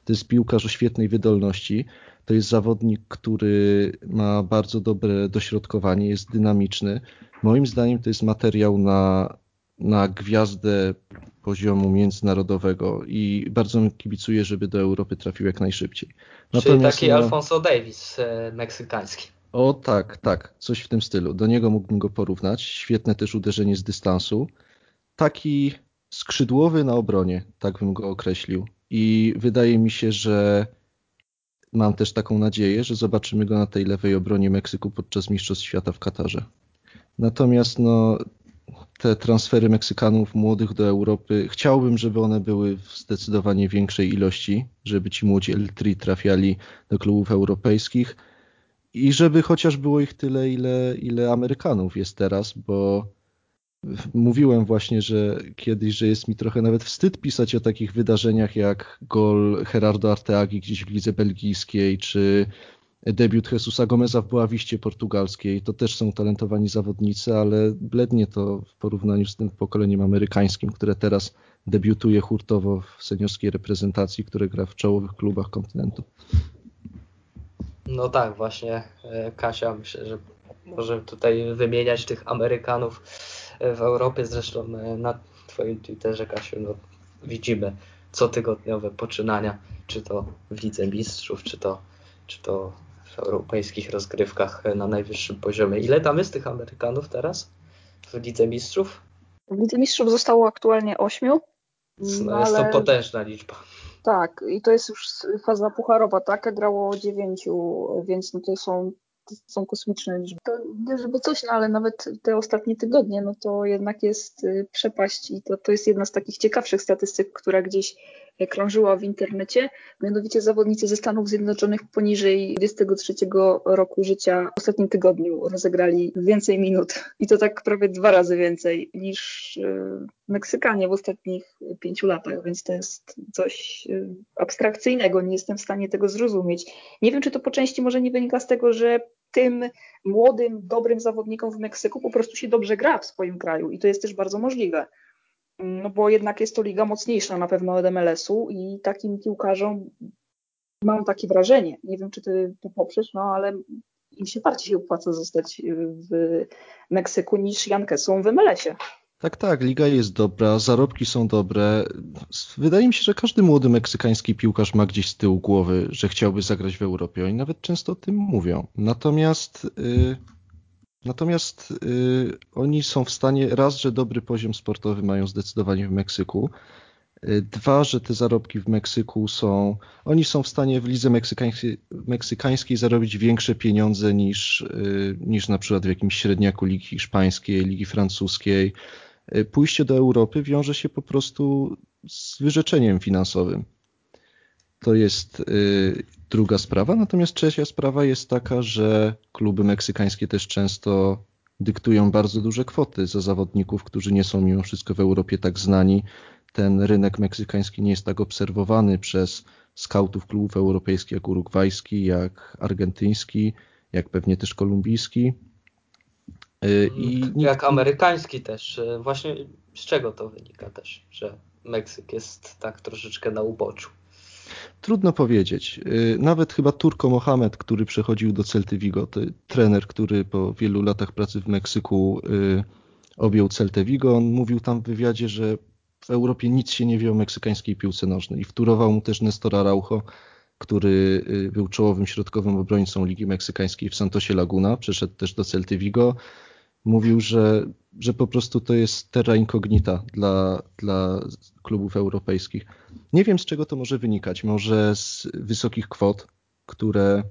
To jest piłkarz o świetnej wydolności. To jest zawodnik, który ma bardzo dobre dośrodkowanie, jest dynamiczny. Moim zdaniem to jest materiał na, na gwiazdę poziomu międzynarodowego i bardzo mi kibicuję, żeby do Europy trafił jak najszybciej. Natomiast Czyli taki no, Alfonso Davis e, meksykański. O tak, tak, coś w tym stylu. Do niego mógłbym go porównać. Świetne też uderzenie z dystansu. Taki skrzydłowy na obronie, tak bym go określił. I wydaje mi się, że mam też taką nadzieję, że zobaczymy go na tej lewej obronie Meksyku podczas Mistrzostw Świata w Katarze. Natomiast no, te transfery Meksykanów młodych do Europy, chciałbym, żeby one były w zdecydowanie większej ilości, żeby ci młodzi L3 trafiali do klubów europejskich i żeby chociaż było ich tyle, ile, ile Amerykanów jest teraz, bo mówiłem właśnie, że kiedyś, że jest mi trochę nawet wstyd pisać o takich wydarzeniach jak gol Gerardo Arteagi gdzieś w lidze belgijskiej, czy debiut Jesusa Gomeza w Boawiście portugalskiej. To też są talentowani zawodnicy, ale blednie to w porównaniu z tym pokoleniem amerykańskim, które teraz debiutuje hurtowo w seniorskiej reprezentacji, które gra w czołowych klubach kontynentu. No tak, właśnie e, Kasia, myślę, że możemy tutaj wymieniać tych Amerykanów e, w Europie. Zresztą e, na Twoim Twitterze, Kasiu, no, widzimy cotygodniowe poczynania, czy to w Lidze Mistrzów, czy to, czy to w europejskich rozgrywkach na najwyższym poziomie. Ile tam jest tych Amerykanów teraz w Lidze Mistrzów? W Lidze Mistrzów zostało aktualnie ośmiu. No, ale... Jest to potężna liczba. Tak, i to jest już faza pucharowa, tak? Grało dziewięciu, więc no to są to są kosmiczne liczby. To nie żeby coś, no ale nawet te ostatnie tygodnie, no to jednak jest y, przepaść i to, to jest jedna z takich ciekawszych statystyk, która gdzieś krążyła w internecie. Mianowicie zawodnicy ze Stanów Zjednoczonych poniżej 23 roku życia w ostatnim tygodniu rozegrali więcej minut i to tak prawie dwa razy więcej niż y, Meksykanie w ostatnich pięciu latach, więc to jest coś y, abstrakcyjnego, nie jestem w stanie tego zrozumieć. Nie wiem, czy to po części może nie wynika z tego, że tym młodym, dobrym zawodnikom w Meksyku po prostu się dobrze gra w swoim kraju i to jest też bardzo możliwe. No bo jednak jest to liga mocniejsza na pewno od MLS-u i takim piłkarzom mam takie wrażenie, nie wiem czy ty to poprzesz, no ale im się bardziej się opłaca zostać w Meksyku niż Jankesom w MLS-ie. Tak, tak, liga jest dobra, zarobki są dobre. Wydaje mi się, że każdy młody meksykański piłkarz ma gdzieś z tyłu głowy, że chciałby zagrać w Europie. Oni nawet często o tym mówią. Natomiast, yy, natomiast yy, oni są w stanie, raz, że dobry poziom sportowy mają zdecydowanie w Meksyku, yy, Dwa, że te zarobki w Meksyku są, oni są w stanie w lidze meksykańskiej, meksykańskiej zarobić większe pieniądze niż, y, niż na przykład w jakimś średniaku Ligi Hiszpańskiej, Ligi Francuskiej, E, pójście do Europy wiąże się po prostu z wyrzeczeniem finansowym. To jest druga sprawa. Natomiast trzecia sprawa jest taka, że kluby meksykańskie też często dyktują bardzo duże kwoty za zawodników, którzy nie są mimo wszystko w Europie tak znani. Ten rynek meksykański nie jest tak obserwowany przez skautów klubów europejskich jak urugwajski, jak argentyński, jak pewnie też kolumbijski. Y, I nikt... Jak amerykański też. Y, właśnie z czego to wynika też, że Meksyk jest tak troszeczkę na uboczu? Trudno powiedzieć. Y, nawet chyba Turko Mohamed, który przechodził do Celty Vigo, trener, który po wielu latach pracy w Meksyku objął Celtę Vigo, on mówił tam w wywiadzie, że w Europie nic się nie wie o meksykańskiej piłce nożnej i wturował mu też Nestora Araujo, który był czołowym środkowym obrońcą Ligi Meksykańskiej w Santosie Laguna, przeszedł też do Celty Vigo mówił, że, że po prostu to jest terra incognita dla, dla klubów europejskich. Nie wiem z czego to może wynikać. Może z wysokich kwot, które,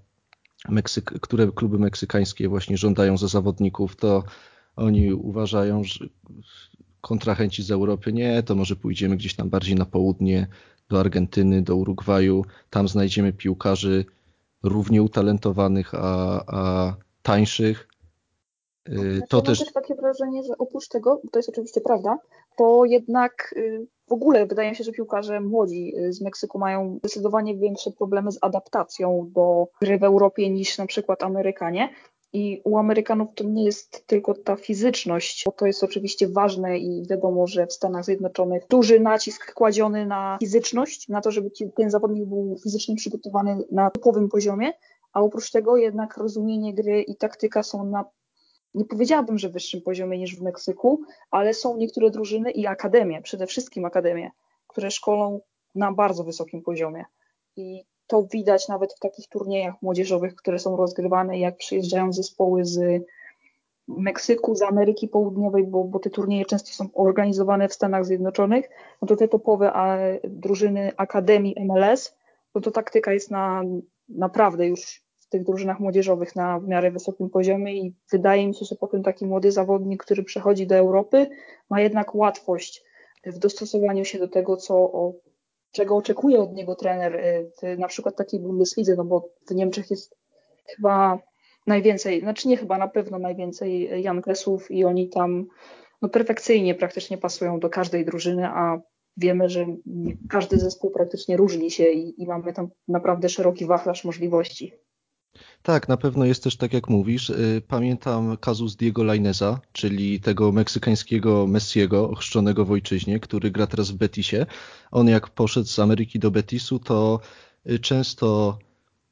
Meksyk, które kluby meksykańskie właśnie żądają za zawodników, to oni uważają, że kontrahenci z Europy nie, to może pójdziemy gdzieś tam bardziej na południe, do Argentyny, do Urugwaju, tam znajdziemy piłkarzy równie utalentowanych, a, a tańszych, to też... Mam też takie wrażenie, że oprócz tego, to jest oczywiście prawda, to jednak y, w ogóle wydaje mi się, że piłkarze młodzi y, z Meksyku mają zdecydowanie większe problemy z adaptacją do gry w Europie niż na przykład Amerykanie. I u Amerykanów to nie jest tylko ta fizyczność, bo to jest oczywiście ważne i wiadomo, że w Stanach Zjednoczonych duży nacisk kładziony na fizyczność, na to, żeby ten zawodnik był fizycznie przygotowany na topowym poziomie, a oprócz tego jednak rozumienie gry i taktyka są na, nie powiedziałabym, że wyższym poziomie niż w Meksyku, ale są niektóre drużyny i akademie, przede wszystkim akademie, które szkolą na bardzo wysokim poziomie. I to widać nawet w takich turniejach młodzieżowych, które są rozgrywane, jak przyjeżdżają zespoły z Meksyku, z Ameryki Południowej, bo, bo te turnieje często są organizowane w Stanach Zjednoczonych, no to te topowe a, drużyny Akademii MLS, no to taktyka jest na naprawdę już tych drużynach młodzieżowych na w miarę wysokim poziomie i wydaje mi się, że potem taki młody zawodnik, który przechodzi do Europy, ma jednak łatwość w dostosowaniu się do tego, co czego oczekuje od niego trener y, w na przykład takiej Bundeslidze, no bo w Niemczech jest chyba najwięcej, znaczy nie chyba, na pewno najwięcej Jankesów i oni tam no, perfekcyjnie praktycznie pasują do każdej drużyny, a wiemy, że każdy zespół praktycznie różni się i, i mamy tam naprawdę szeroki wachlarz możliwości. Tak, na pewno jest też tak jak mówisz. Y, pamiętam kazus Diego Laineza, czyli tego meksykańskiego Messiego, ochrzczonego w ojczyźnie, który gra teraz w Betisie. On jak poszedł z Ameryki do Betisu, to y, często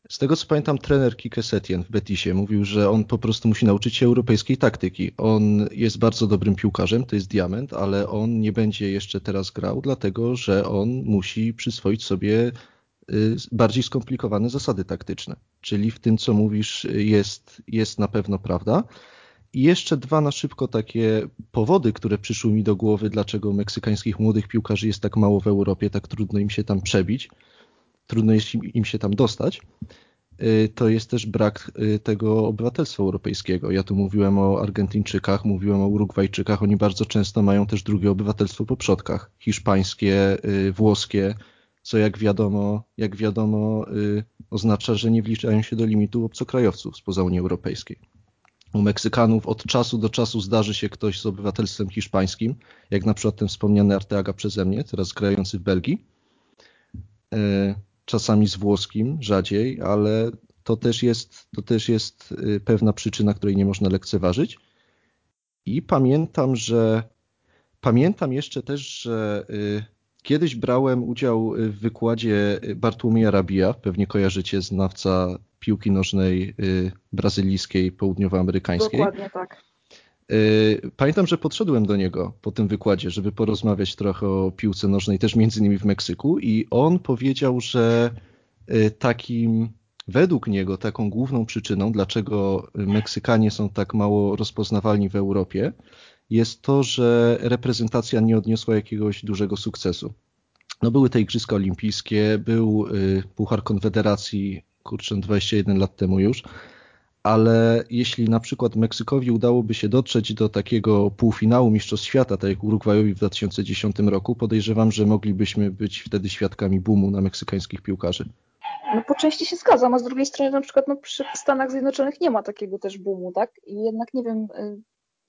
z tego co pamiętam, trener Kike Setien w Betisie mówił, że on po prostu musi nauczyć się europejskiej taktyki. On jest bardzo dobrym piłkarzem, to jest diament, ale on nie będzie jeszcze teraz grał, dlatego że on musi przyswoić sobie bardziej skomplikowane zasady taktyczne. Czyli w tym, co mówisz, jest, jest na pewno prawda. I jeszcze dwa na szybko takie powody, które przyszły mi do głowy, dlaczego meksykańskich młodych piłkarzy jest tak mało w Europie, tak trudno im się tam przebić, trudno jest im się tam dostać. Y, to jest też brak y, tego obywatelstwa europejskiego. Ja tu mówiłem o Argentyńczykach, mówiłem o Urugwajczykach. Oni bardzo często mają też drugie obywatelstwo po przodkach. Hiszpańskie, włoskie, co jak wiadomo, jak wiadomo y, oznacza, że nie wliczają się do limitu obcokrajowców spoza Unii Europejskiej. U Meksykanów od czasu do czasu zdarzy się ktoś z obywatelstwem hiszpańskim, jak na przykład ten wspomniany Arteaga przeze mnie, teraz grający w Belgii. Y, czasami z włoskim, rzadziej, ale to też jest, to też jest y, pewna przyczyna, której nie można lekceważyć. I pamiętam, że pamiętam jeszcze też, że Kiedyś brałem udział w wykładzie Bartłomieja Rabija, pewnie kojarzycie, znawca piłki nożnej y, brazylijskiej, południowoamerykańskiej. Dokładnie tak. Y, pamiętam, że podszedłem do niego po tym wykładzie, żeby porozmawiać trochę o piłce nożnej, też między innymi w Meksyku i on powiedział, że y, takim, według niego taką główną przyczyną, dlaczego Meksykanie są tak mało rozpoznawalni w Europie, jest to, że reprezentacja nie odniosła jakiegoś dużego sukcesu. No były te Igrzyska Olimpijskie, był y, Puchar Konfederacji, kurczę, 21 lat temu już, ale jeśli na przykład Meksykowi udałoby się dotrzeć do takiego półfinału Mistrzostw Świata, tak jak Urugwajowi w 2010 roku, podejrzewam, że moglibyśmy być wtedy świadkami boomu na meksykańskich piłkarzy. No po części się zgadzam, a z drugiej strony na przykład no, przy Stanach Zjednoczonych nie ma takiego też boomu, tak? I jednak nie wiem, y,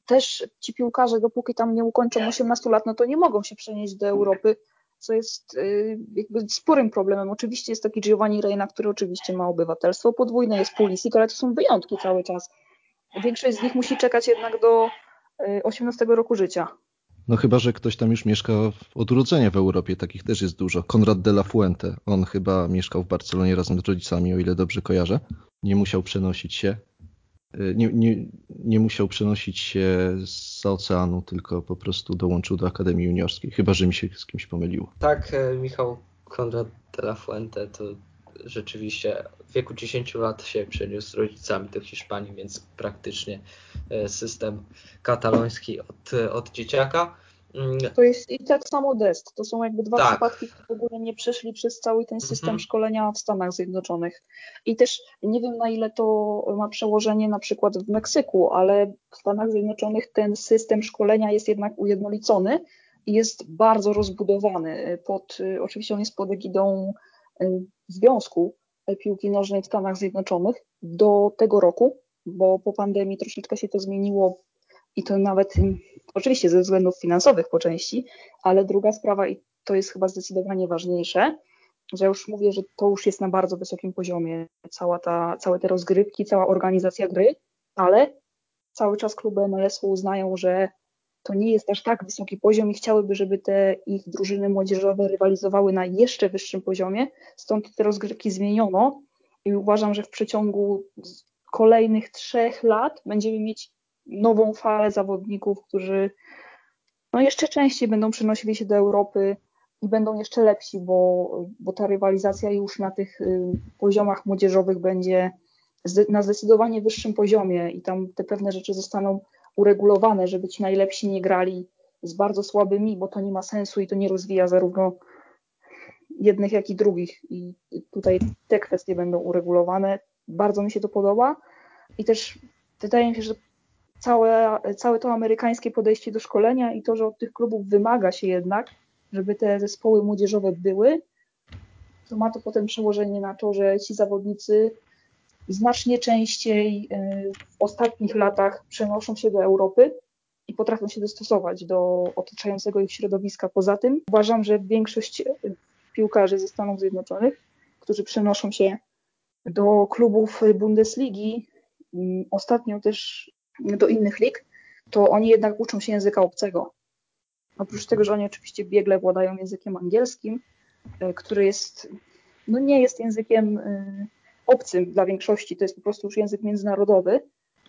też ci piłkarze, dopóki tam nie ukończą 18 lat, no to nie mogą się przenieść do Europy, co jest y, jakby sporym problemem. Oczywiście jest taki Giovanni Reina, który oczywiście ma obywatelstwo podwójne, jest Pulisic, ale to są wyjątki cały czas. Większość z nich musi czekać jednak do 18 y, roku życia. No chyba, że ktoś tam już mieszka od urodzenia w Europie, takich też jest dużo. Konrad de la Fuente, on chyba mieszkał w Barcelonie razem z rodzicami, o ile dobrze kojarzę. Nie musiał przenosić się nie, nie, nie musiał przenosić się z oceanu, tylko po prostu dołączył do Akademii Juniorskiej, chyba że mi się z kimś pomyliło. Tak, e, Michał Konrad de la Fuente to rzeczywiście w wieku 10 lat się przeniósł z rodzicami do Hiszpanii, więc praktycznie e, system kataloński od, od dzieciaka. Mm. To jest i tak samo Dest. To są jakby dwa tak. przypadki, które w ogóle nie przeszli przez cały ten system mm -hmm. szkolenia w Stanach Zjednoczonych. I też nie wiem na ile to ma przełożenie na przykład w Meksyku, ale w Stanach Zjednoczonych ten system szkolenia jest jednak ujednolicony i jest bardzo rozbudowany. Pod, oczywiście on jest pod egidą y, Związku Piłki Nożnej w Stanach Zjednoczonych do tego roku, bo po pandemii troszeczkę się to zmieniło i to nawet oczywiście ze względów finansowych po części, ale druga sprawa, i to jest chyba zdecydowanie ważniejsze, że już mówię, że to już jest na bardzo wysokim poziomie, cała ta, całe te rozgrywki, cała organizacja gry, ale cały czas kluby MLS-u uznają, że to nie jest aż tak wysoki poziom i chciałyby, żeby te ich drużyny młodzieżowe rywalizowały na jeszcze wyższym poziomie. Stąd te rozgrywki zmieniono i uważam, że w przeciągu kolejnych trzech lat będziemy mieć nową falę zawodników, którzy no jeszcze częściej będą przenosili się do Europy i będą jeszcze lepsi, bo, bo ta rywalizacja już na tych y, poziomach młodzieżowych będzie na zdecydowanie wyższym poziomie i tam te pewne rzeczy zostaną uregulowane, żeby ci najlepsi nie grali z bardzo słabymi, bo to nie ma sensu i to nie rozwija zarówno jednych, jak i drugich. I tutaj te kwestie będą uregulowane. Bardzo mi się to podoba i też wydaje mi się, że całe, całe to amerykańskie podejście do szkolenia i to, że od tych klubów wymaga się jednak, żeby te zespoły młodzieżowe były, to ma to potem przełożenie na to, że ci zawodnicy znacznie częściej y, w ostatnich latach przenoszą się do Europy i potrafią się dostosować do otaczającego ich środowiska. Poza tym uważam, że większość piłkarzy ze Stanów Zjednoczonych, którzy przenoszą się do klubów Bundesligi, mm, ostatnio też do innych lig, to oni jednak uczą się języka obcego. Oprócz tego, że oni oczywiście biegle władają językiem angielskim, y, który jest, no nie jest językiem y, obcym dla większości, to jest po prostu już język międzynarodowy,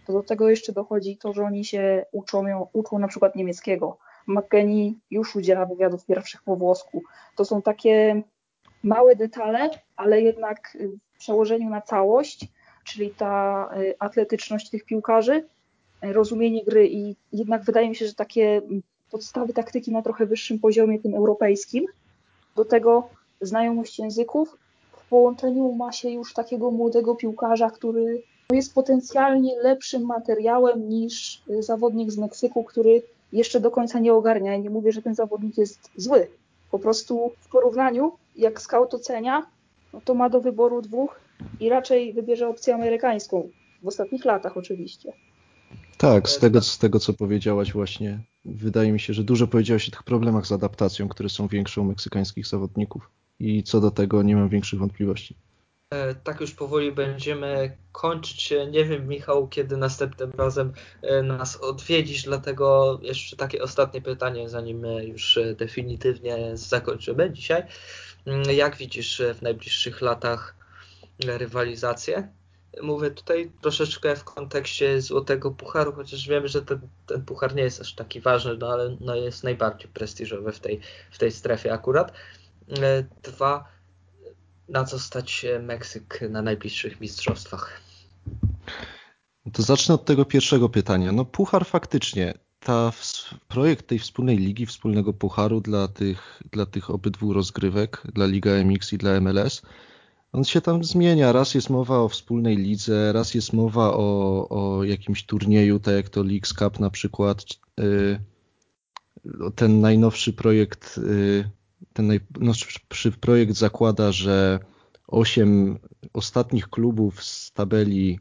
to do tego jeszcze dochodzi to, że oni się uczą, uczą na przykład niemieckiego. McKennie już udziela wywiadów pierwszych po włosku. To są takie małe detale, ale jednak w przełożeniu na całość, czyli ta y, atletyczność tych piłkarzy, rozumienie gry i jednak wydaje mi się, że takie podstawy taktyki na trochę wyższym poziomie, tym europejskim, do tego znajomość języków w połączeniu ma się już takiego młodego piłkarza, który jest potencjalnie lepszym materiałem niż zawodnik z Meksyku, który jeszcze do końca nie ogarnia. Ja nie mówię, że ten zawodnik jest zły. Po prostu w porównaniu, jak scout ocenia, no to ma do wyboru dwóch i raczej wybierze opcję amerykańską. W ostatnich latach oczywiście. Tak, z tego, z tego co powiedziałaś właśnie, wydaje mi się, że dużo powiedziałaś o tych problemach z adaptacją, które są większe u meksykańskich zawodników i co do tego nie mam większych wątpliwości. E, tak już powoli będziemy kończyć. Nie wiem, Michał, kiedy następnym razem e, nas odwiedzisz, dlatego jeszcze takie ostatnie pytanie, zanim już definitywnie zakończymy dzisiaj. Mm, jak widzisz w najbliższych latach rywalizację? Mówię tutaj troszeczkę w kontekście Złotego Pucharu, chociaż wiemy, że ten, ten puchar nie jest aż taki ważny, no ale no jest najbardziej prestiżowy w tej, w tej strefie akurat. E, dwa, na co stać Meksyk na najbliższych mistrzostwach? To zacznę od tego pierwszego pytania. No puchar faktycznie, ta projekt tej wspólnej ligi, wspólnego pucharu dla tych, dla tych obydwu rozgrywek, dla Liga MX i dla MLS, on się tam zmienia. Raz jest mowa o wspólnej lidze, raz jest mowa o, o jakimś turnieju, tak jak to Leagues Cup na przykład. Y, ten najnowszy projekt y, ten najnowszy projekt zakłada, że osiem ostatnich klubów z tabeli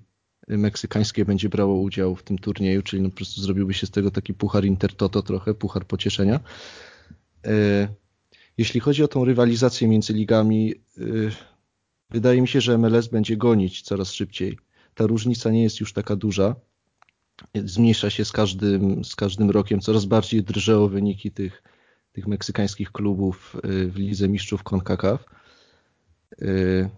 meksykańskiej będzie brało udział w tym turnieju, czyli no po prostu zrobiłby się z tego taki puchar Intertoto trochę, puchar pocieszenia. E, jeśli chodzi o tą rywalizację między ligami, wydaje mi się, że MLS będzie gonić coraz szybciej. Ta różnica nie jest już taka duża. Zmniejsza się z każdym, z każdym rokiem, coraz bardziej drże o wyniki tych, tych meksykańskich klubów y, w Lidze Mistrzów CONCACAF. Y,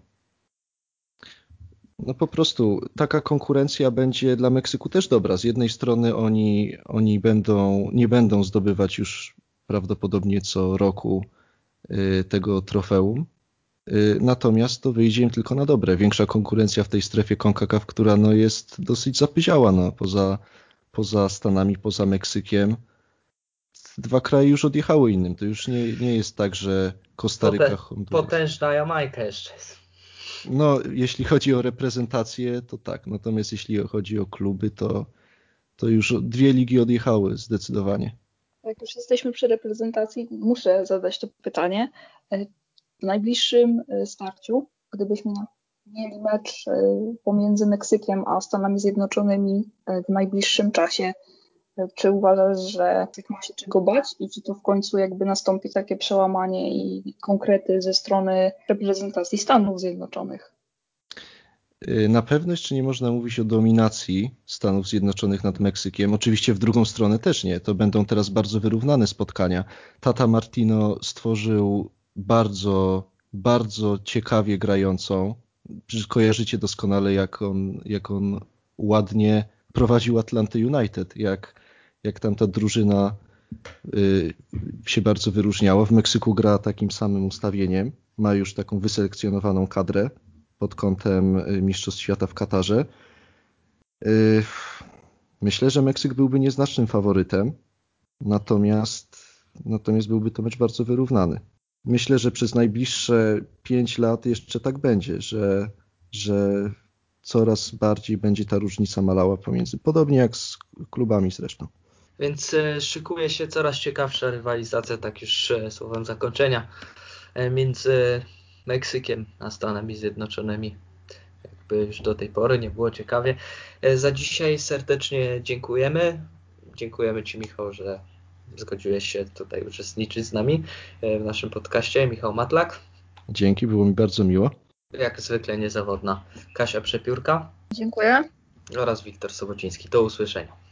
no po prostu taka konkurencja będzie dla Meksyku też dobra. Z jednej strony oni, oni będą, nie będą zdobywać już prawdopodobnie co roku y, tego trofeum, natomiast to wyjdzie im tylko na dobre. Większa konkurencja w tej strefie CONCACAF, która no jest dosyć zapyziała no, poza, poza Stanami, poza Meksykiem dwa kraje już odjechały innym. To już nie, nie jest tak, że Kostaryka... Honduras. Potężna Jamajka jeszcze jest. No, jeśli chodzi o reprezentację, to tak. Natomiast jeśli chodzi o kluby, to, to już dwie ligi odjechały zdecydowanie. Jak już jesteśmy przy reprezentacji, muszę zadać to pytanie. W najbliższym e, starciu, gdybyśmy mieli mecz e, pomiędzy Meksykiem a Stanami Zjednoczonymi e, w najbliższym czasie, czy uważasz, że tych ma się czego bać i czy to w końcu jakby nastąpi takie przełamanie i konkrety ze strony reprezentacji Stanów Zjednoczonych? Y, na pewno jeszcze nie można mówić o dominacji Stanów Zjednoczonych nad Meksykiem. Oczywiście w drugą stronę też nie. To będą teraz bardzo wyrównane spotkania. Tata Martino stworzył bardzo, bardzo ciekawie grającą. Kojarzycie doskonale, jak on, jak on ładnie prowadził Atlanty United, jak, jak tam ta drużyna y, się bardzo wyróżniała. W Meksyku gra takim samym ustawieniem. Ma już taką wyselekcjonowaną kadrę pod kątem y, Mistrzostw Świata w Katarze. Y, myślę, że Meksyk byłby nieznacznym faworytem, natomiast, natomiast byłby to mecz bardzo wyrównany. Myślę, że przez najbliższe 5 lat jeszcze tak będzie, że, że coraz bardziej będzie ta różnica malała pomiędzy, podobnie jak z klubami zresztą. Więc e, szykuje się coraz ciekawsza rywalizacja, tak już e, słowem zakończenia, e, między Meksykiem a Stanami Zjednoczonymi. Jakby już do tej pory nie było ciekawie. Za dzisiaj serdecznie dziękujemy. Dziękujemy Ci, Michał, że zgodziłeś się tutaj uczestniczyć z nami w naszym podcaście. Michał Matlak. Dzięki, było mi bardzo miło. Jak zwykle niezawodna Kasia Przepiórka. Dziękuję. Oraz Wiktor Sobociński. Do usłyszenia.